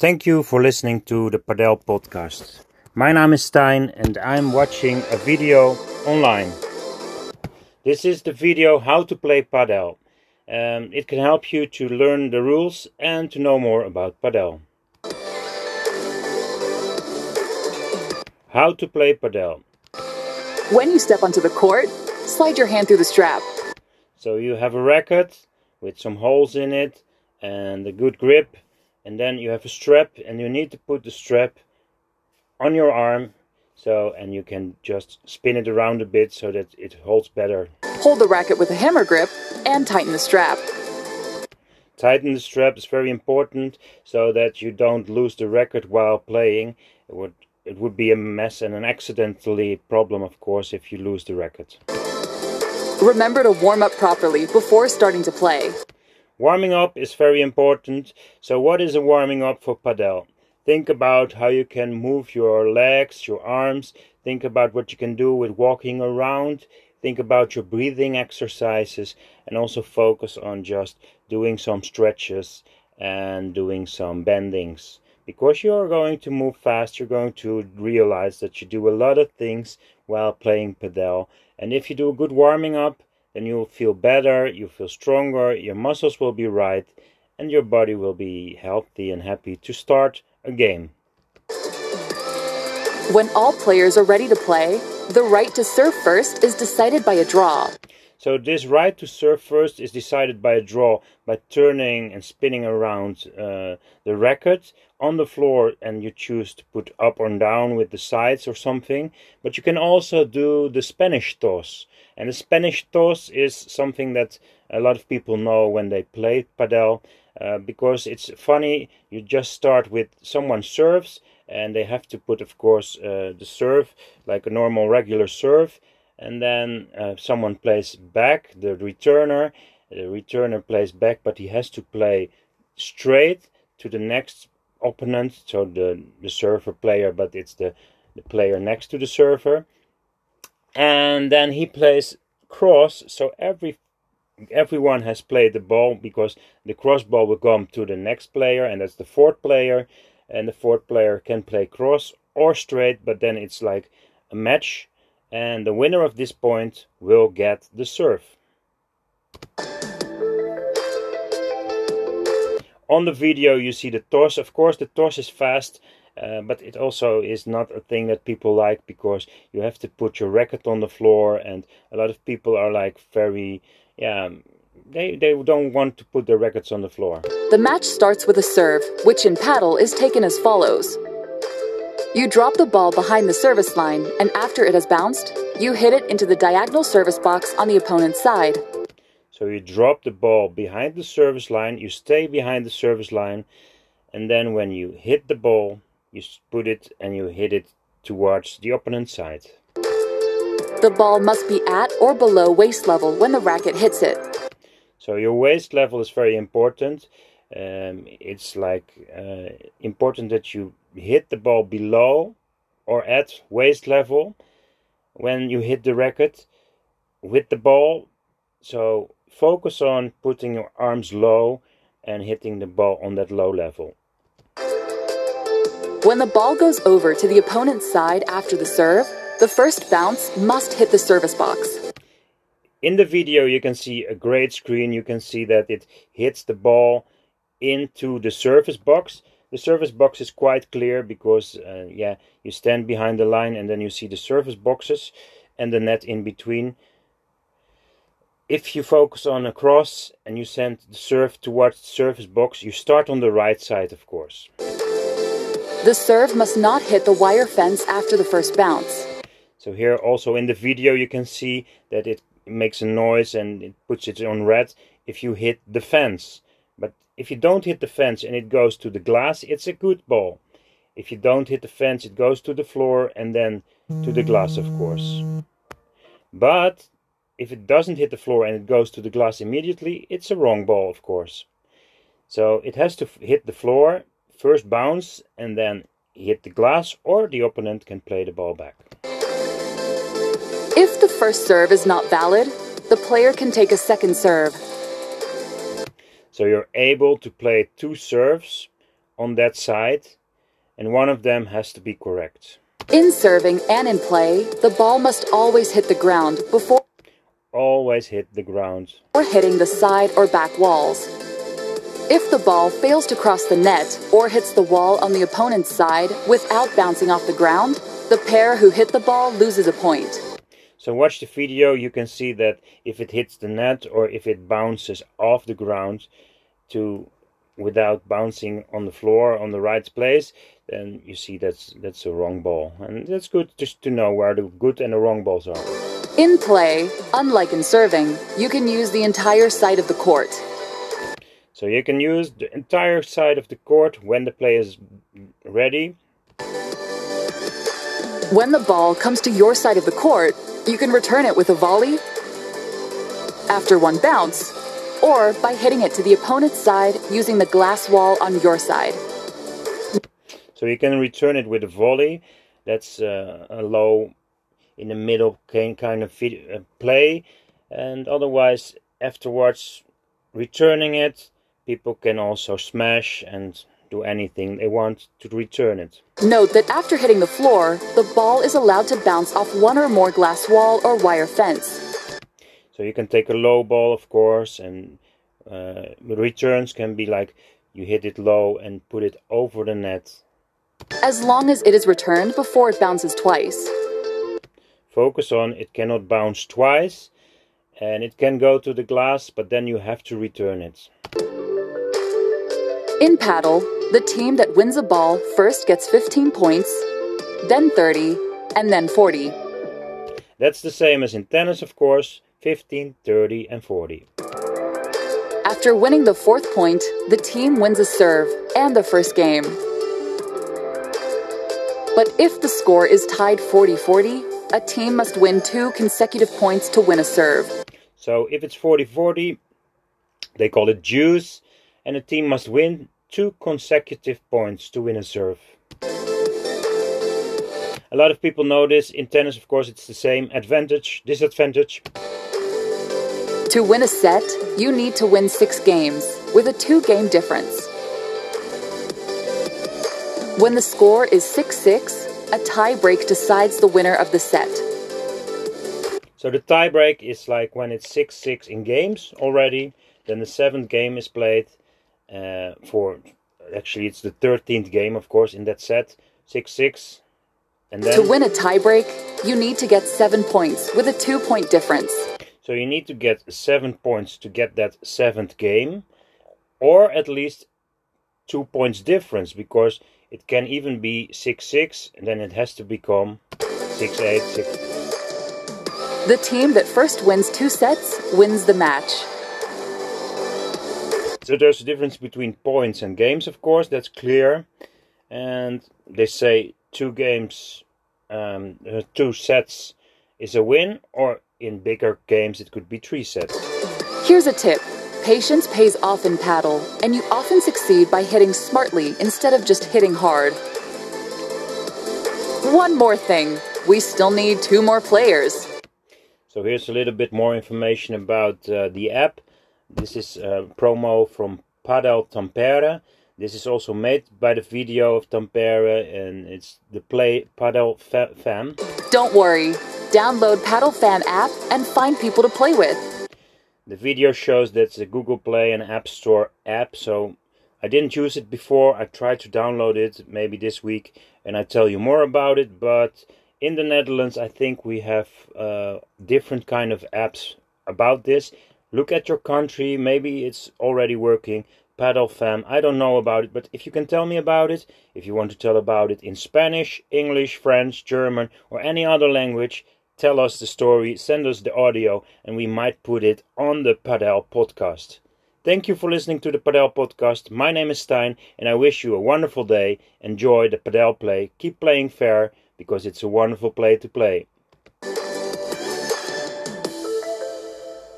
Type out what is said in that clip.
Thank you for listening to the Padel podcast. My name is Stijn and I'm watching a video online. This is the video how to play Padel. Um, it can help you to learn the rules and to know more about Padel. How to play Padel. When you step onto the court, slide your hand through the strap. So you have a racket with some holes in it and a good grip and then you have a strap and you need to put the strap on your arm so and you can just spin it around a bit so that it holds better. Hold the racket with a hammer grip and tighten the strap. Tighten the strap is very important so that you don't lose the racket while playing. It would it would be a mess and an accidentally problem of course if you lose the racket. Remember to warm up properly before starting to play Warming up is very important. So what is a warming up for padel? Think about how you can move your legs, your arms. Think about what you can do with walking around. Think about your breathing exercises and also focus on just doing some stretches and doing some bendings. Because you're going to move fast, you're going to realize that you do a lot of things while playing padel. And if you do a good warming up, then you'll feel better, you'll feel stronger, your muscles will be right, and your body will be healthy and happy to start a game. When all players are ready to play, the right to serve first is decided by a draw. So this right to serve first is decided by a draw by turning and spinning around uh, the racket on the floor and you choose to put up or down with the sides or something. But you can also do the Spanish toss. And the Spanish toss is something that a lot of people know when they play padel uh, because it's funny. You just start with someone serves and they have to put, of course, uh, the serve like a normal regular serve and then uh, someone plays back, the returner. The returner plays back, but he has to play straight to the next opponent, so the, the server player, but it's the, the player next to the server. And then he plays cross, so every everyone has played the ball because the cross ball will come to the next player, and that's the fourth player. And the fourth player can play cross or straight, but then it's like a match and the winner of this point will get the serve. On the video you see the toss, of course the toss is fast, uh, but it also is not a thing that people like because you have to put your racket on the floor and a lot of people are like very, yeah, they, they don't want to put their rackets on the floor. The match starts with a serve, which in padel is taken as follows. You drop the ball behind the service line, and after it has bounced, you hit it into the diagonal service box on the opponent's side. So you drop the ball behind the service line, you stay behind the service line, and then when you hit the ball, you put it and you hit it towards the opponent's side. The ball must be at or below waist level when the racket hits it. So your waist level is very important. Um, it's like uh, important that you hit the ball below or at waist level when you hit the racket with the ball. So focus on putting your arms low and hitting the ball on that low level. When the ball goes over to the opponent's side after the serve, the first bounce must hit the service box. In the video you can see a great screen. You can see that it hits the ball into the service box. The service box is quite clear because uh, yeah you stand behind the line and then you see the service boxes and the net in between. If you focus on a cross and you send the serve towards the service box you start on the right side of course. The serve must not hit the wire fence after the first bounce. So here also in the video you can see that it makes a noise and it puts it on red if you hit the fence. But if you don't hit the fence and it goes to the glass, it's a good ball. If you don't hit the fence, it goes to the floor and then to the glass, of course. But if it doesn't hit the floor and it goes to the glass immediately, it's a wrong ball, of course. So it has to hit the floor, first bounce, and then hit the glass, or the opponent can play the ball back. If the first serve is not valid, the player can take a second serve. So you're able to play two serves on that side, and one of them has to be correct. In serving and in play, the ball must always hit the ground before Always hit the ground. Or hitting the side or back walls. If the ball fails to cross the net or hits the wall on the opponent's side without bouncing off the ground, the pair who hit the ball loses a point. So watch the video, you can see that if it hits the net or if it bounces off the ground to without bouncing on the floor on the right place, then you see that's that's a wrong ball. And that's good just to know where the good and the wrong balls are. In play, unlike in serving, you can use the entire side of the court. So you can use the entire side of the court when the play is ready. When the ball comes to your side of the court, you can return it with a volley, after one bounce, or by hitting it to the opponent's side using the glass wall on your side. So you can return it with a volley. That's uh, a low in the middle kind of uh, play. And otherwise, afterwards, returning it, people can also smash and do anything they want to return it. Note that after hitting the floor, the ball is allowed to bounce off one or more glass wall or wire fence. So you can take a low ball, of course, and uh, returns can be like you hit it low and put it over the net. As long as it is returned before it bounces twice. Focus on it cannot bounce twice and it can go to the glass, but then you have to return it. In padel, the team that wins a ball first gets 15 points, then 30, and then 40. That's the same as in tennis, of course 15, 30, and 40. After winning the fourth point, the team wins a serve and the first game. But if the score is tied 40 40, a team must win two consecutive points to win a serve. So if it's 40 40, they call it deuce, and a team must win two consecutive points to win a serve. A lot of people know this. In tennis, of course, it's the same advantage, disadvantage. To win a set, you need to win six games with a two game difference. When the score is 6 6, a tie break decides the winner of the set. So the tie break is like when it's 6 6 in games already, then the seventh game is played uh, for actually it's the 13th game, of course, in that set 6 6. And then, to win a tiebreak, you need to get seven points with a two point difference. So you need to get seven points to get that seventh game, or at least two points difference because it can even be 6 6 and then it has to become 6 8 6. The team that first wins two sets wins the match. So there's a difference between points and games, of course, that's clear. And they say two games, um, uh, two sets is a win, or in bigger games it could be three sets. Here's a tip patience pays off in padel, and you often succeed by hitting smartly instead of just hitting hard. One more thing we still need two more players. So here's a little bit more information about uh, the app. This is a promo from Padel Tampere. This is also made by the video of Tampere and it's the Play Padel fa Fam. Don't worry, download Paddle Fam app and find people to play with. The video shows that it's a Google Play and App Store app, so I didn't use it before. I tried to download it maybe this week and I tell you more about it, but in the Netherlands I think we have uh, different kind of apps about this. Look at your country, maybe it's already working. Paddle Fam, I don't know about it, but if you can tell me about it, if you want to tell about it in Spanish, English, French, German, or any other language, tell us the story, send us the audio, and we might put it on the Padel podcast. Thank you for listening to the Padel podcast. My name is Stijn, and I wish you a wonderful day. Enjoy the Padel play. Keep playing fair because it's a wonderful play to play.